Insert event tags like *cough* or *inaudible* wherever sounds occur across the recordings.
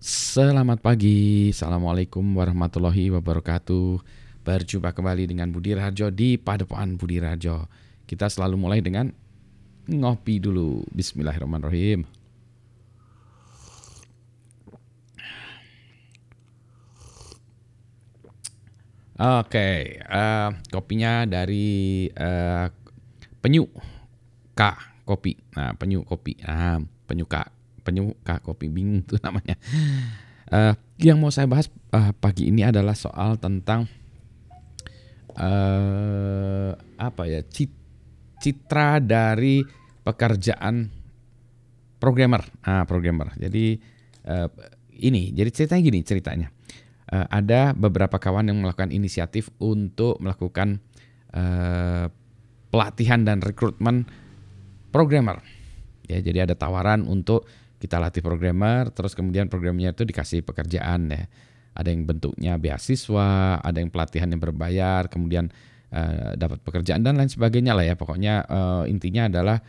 Selamat pagi, Assalamualaikum warahmatullahi wabarakatuh. Berjumpa kembali dengan Budi Rajo di Padepokan Budi Rajo Kita selalu mulai dengan ngopi dulu. Bismillahirrahmanirrahim. Oke, okay, uh, eh, kopinya dari uh, penyu K kopi. Nah, penyu kopi. Nah, penyu K penyuka kopi bingung tuh *laughs* namanya. Uh, yang mau saya bahas uh, pagi ini adalah soal tentang uh, apa ya citra dari pekerjaan programmer. Ah, programmer. Jadi uh, ini, jadi ceritanya gini ceritanya. Uh, ada beberapa kawan yang melakukan inisiatif untuk melakukan uh, pelatihan dan rekrutmen programmer. Ya, jadi ada tawaran untuk kita latih programmer, terus kemudian programnya itu dikasih pekerjaan ya. Ada yang bentuknya beasiswa, ada yang pelatihan yang berbayar, kemudian uh, dapat pekerjaan dan lain sebagainya lah ya. Pokoknya uh, intinya adalah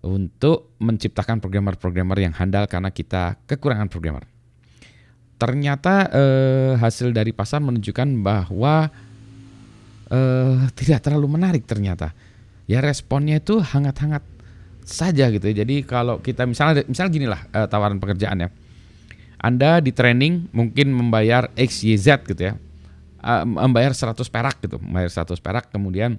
untuk menciptakan programmer-programmer yang handal karena kita kekurangan programmer. Ternyata uh, hasil dari pasar menunjukkan bahwa uh, tidak terlalu menarik ternyata. Ya responnya itu hangat-hangat saja gitu ya. Jadi kalau kita misalnya misalnya gini lah uh, tawaran pekerjaan ya. Anda di training mungkin membayar X, Y, Z gitu ya. Uh, membayar 100 perak gitu, membayar 100 perak kemudian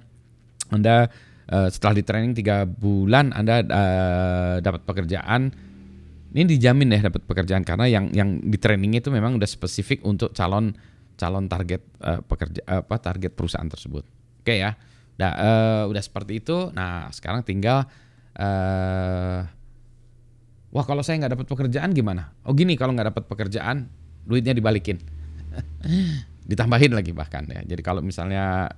Anda uh, setelah di training 3 bulan Anda uh, dapat pekerjaan ini dijamin ya dapat pekerjaan karena yang yang di training itu memang udah spesifik untuk calon calon target uh, pekerja apa target perusahaan tersebut. Oke ya. Nah, uh, udah seperti itu. Nah, sekarang tinggal uh, wah kalau saya nggak dapat pekerjaan gimana? Oh gini kalau nggak dapat pekerjaan duitnya dibalikin, *laughs* ditambahin lagi bahkan ya. Jadi kalau misalnya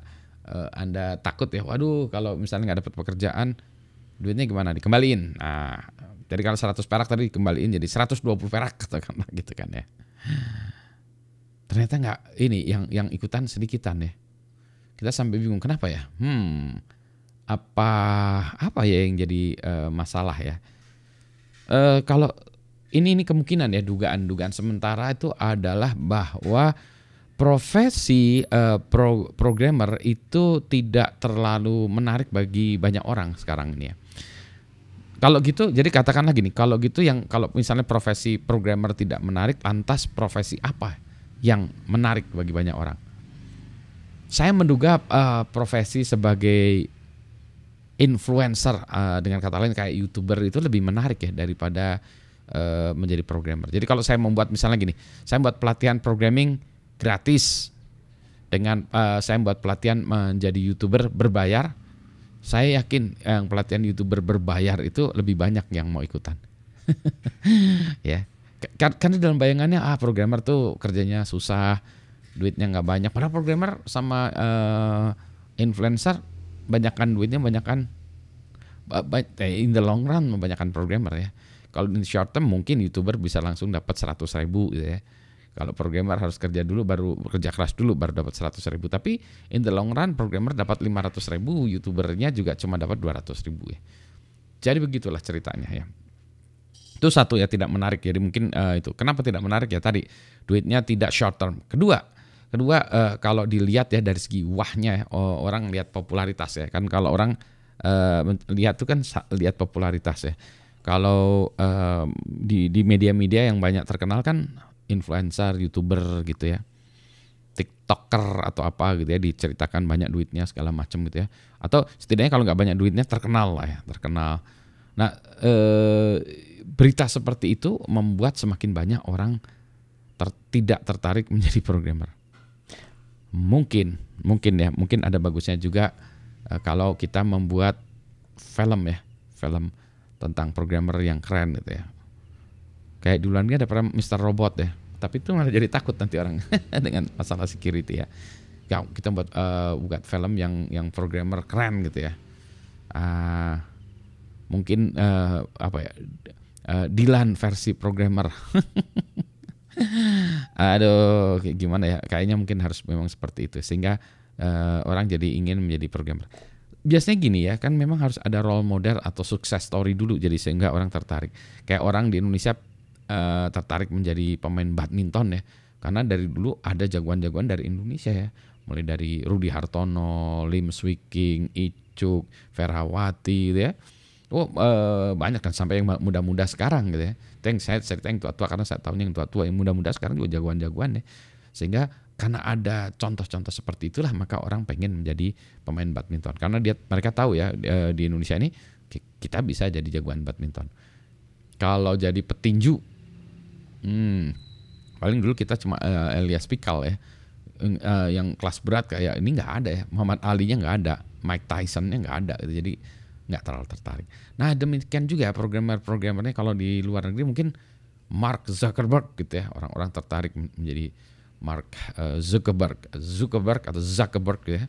uh, anda takut ya, waduh kalau misalnya nggak dapat pekerjaan duitnya gimana? Dikembaliin. Nah, jadi kalau 100 perak tadi dikembaliin jadi 120 perak katakanlah gitu kan ya. Ternyata nggak ini yang yang ikutan sedikitan ya. Kita sampai bingung kenapa ya? Hmm, apa apa ya yang jadi uh, masalah ya? Uh, kalau ini ini kemungkinan ya dugaan-dugaan sementara itu adalah bahwa profesi uh, pro, programmer itu tidak terlalu menarik bagi banyak orang sekarang ini ya. Kalau gitu, jadi katakanlah gini, kalau gitu yang kalau misalnya profesi programmer tidak menarik, lantas profesi apa yang menarik bagi banyak orang? Saya menduga uh, profesi sebagai influencer uh, dengan kata lain kayak youtuber itu lebih menarik ya daripada uh, menjadi programmer. Jadi kalau saya membuat misalnya gini, saya membuat pelatihan programming gratis dengan uh, saya membuat pelatihan menjadi youtuber berbayar, saya yakin yang pelatihan youtuber berbayar itu lebih banyak yang mau ikutan. *laughs* ya, karena dalam bayangannya ah programmer tuh kerjanya susah, duitnya nggak banyak. Padahal programmer sama uh, influencer banyakkan duitnya banyakkan in the long run membanyakkan programmer ya. Kalau in short term mungkin youtuber bisa langsung dapat 100 ribu gitu ya. Kalau programmer harus kerja dulu baru kerja keras dulu baru dapat 100 ribu. Tapi in the long run programmer dapat 500 ribu, youtubernya juga cuma dapat 200 ribu ya. Jadi begitulah ceritanya ya. Itu satu ya tidak menarik. Jadi mungkin uh, itu. Kenapa tidak menarik ya tadi duitnya tidak short term. Kedua Kedua uh, kalau dilihat ya dari segi wahnya ya, orang lihat popularitas ya kan kalau orang uh, lihat tuh kan lihat popularitas ya. Kalau uh, di di media-media yang banyak terkenal kan influencer, youtuber gitu ya. TikToker atau apa gitu ya diceritakan banyak duitnya segala macam gitu ya. Atau setidaknya kalau nggak banyak duitnya terkenal lah ya, terkenal. Nah, eh, berita seperti itu membuat semakin banyak orang ter, tidak tertarik menjadi programmer mungkin mungkin ya. Mungkin ada bagusnya juga uh, kalau kita membuat film ya. Film tentang programmer yang keren gitu ya. Kayak duluan kan ada pernah Mr. Robot ya. Tapi itu malah jadi takut nanti orang *laughs* dengan masalah security ya. Ya kita buat uh, buat film yang yang programmer keren gitu ya. Uh, mungkin uh, apa ya uh, Dylan versi programmer *laughs* Aduh, gimana ya? Kayaknya mungkin harus memang seperti itu sehingga uh, orang jadi ingin menjadi programmer. Biasanya gini ya, kan memang harus ada role model atau sukses story dulu jadi sehingga orang tertarik. Kayak orang di Indonesia uh, tertarik menjadi pemain badminton ya karena dari dulu ada jagoan-jagoan dari Indonesia ya mulai dari Rudi Hartono, Lim Swiking, Icuk, Ferawati gitu ya. Oh uh, banyak dan sampai yang muda-muda sekarang gitu ya. Yang saya cerita yang tua-tua karena saya tahu yang tua-tua yang muda-muda sekarang juga jagoan-jagoan ya. Sehingga karena ada contoh-contoh seperti itulah maka orang pengen menjadi pemain badminton karena dia mereka tahu ya di Indonesia ini kita bisa jadi jagoan badminton. Kalau jadi petinju, hmm, paling dulu kita cuma uh, Elias Pikal ya, uh, yang kelas berat kayak ini nggak ada ya, Muhammad Ali-nya nggak ada, Mike Tyson-nya nggak ada, gitu. jadi nggak terlalu tertarik. Nah demikian juga programmer-programmernya kalau di luar negeri mungkin Mark Zuckerberg gitu ya, orang-orang tertarik menjadi Mark uh, Zuckerberg, Zuckerberg atau Zuckerberg gitu ya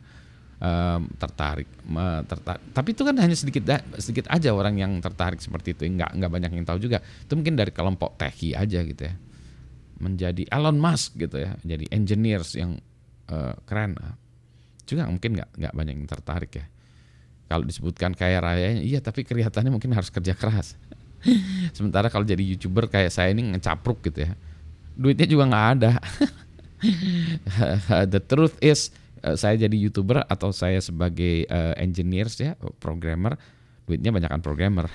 um, tertarik, tertarik. Tapi itu kan hanya sedikit sedikit aja orang yang tertarik seperti itu. Nggak nggak banyak yang tahu juga. Itu mungkin dari kelompok techie aja gitu ya. Menjadi Elon Musk gitu ya, jadi engineers yang uh, keren. Juga mungkin nggak nggak banyak yang tertarik ya. Kalau disebutkan kaya raya, iya tapi kelihatannya mungkin harus kerja keras. *laughs* Sementara kalau jadi youtuber kayak saya ini ngecapruk gitu ya, duitnya juga nggak ada. *laughs* The truth is Eh, saya jadi youtuber atau saya sebagai uh, engineers ya programmer duitnya banyakkan programmer.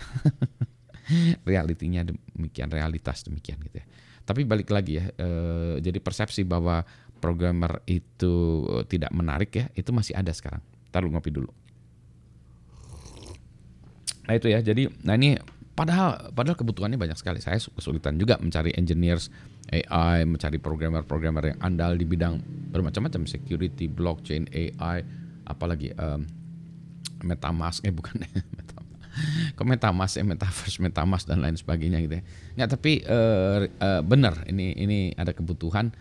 *laughs* Realitinya demikian realitas demikian gitu ya. Tapi balik lagi ya uh, jadi persepsi bahwa programmer itu tidak menarik ya itu masih ada sekarang. Taruh ngopi dulu nah itu ya. Jadi nah ini padahal padahal kebutuhannya banyak sekali. Saya kesulitan juga mencari engineers AI, mencari programmer-programmer yang andal di bidang bermacam-macam. Security, blockchain, AI, apalagi um, MetaMask eh bukan *laughs* Kok MetaMask ya? Metaverse, MetaMask dan lain sebagainya gitu ya. Nggak, tapi uh, uh, benar. Ini ini ada kebutuhan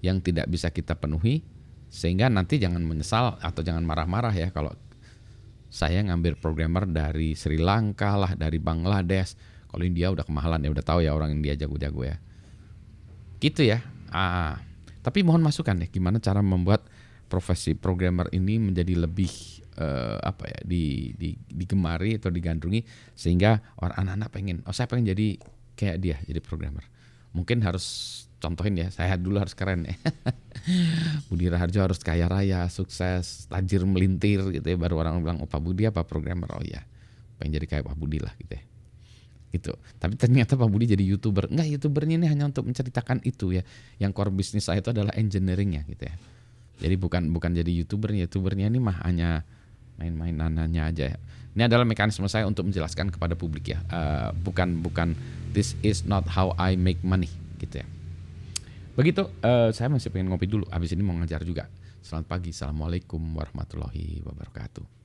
yang tidak bisa kita penuhi sehingga nanti jangan menyesal atau jangan marah-marah ya kalau saya ngambil programmer dari Sri Lanka lah, dari Bangladesh. Kalau India udah kemahalan ya, udah tahu ya orang India jago-jago ya. Gitu ya. Ah, tapi mohon masukan ya gimana cara membuat profesi programmer ini menjadi lebih uh, apa ya di, di digemari atau digandrungi sehingga orang anak-anak pengen oh saya pengen jadi kayak dia jadi programmer. Mungkin harus contohin ya, saya dulu harus keren ya. *laughs* Budi Raharjo harus kaya raya, sukses, tajir melintir gitu ya baru orang bilang oh Pak Budi apa programmer oh ya pengen jadi kayak Pak Budi lah gitu ya gitu. Tapi ternyata Pak Budi jadi youtuber. Enggak, youtubernya ini hanya untuk menceritakan itu ya. Yang core bisnis saya itu adalah engineeringnya gitu ya. Jadi bukan bukan jadi youtubernya, youtubernya ini mah hanya main-mainannya aja ya. Ini adalah mekanisme saya untuk menjelaskan kepada publik ya. Uh, bukan bukan this is not how I make money gitu ya. Begitu, uh, saya masih pengen ngopi dulu. Habis ini mau ngajar juga. Selamat pagi, assalamualaikum warahmatullahi wabarakatuh.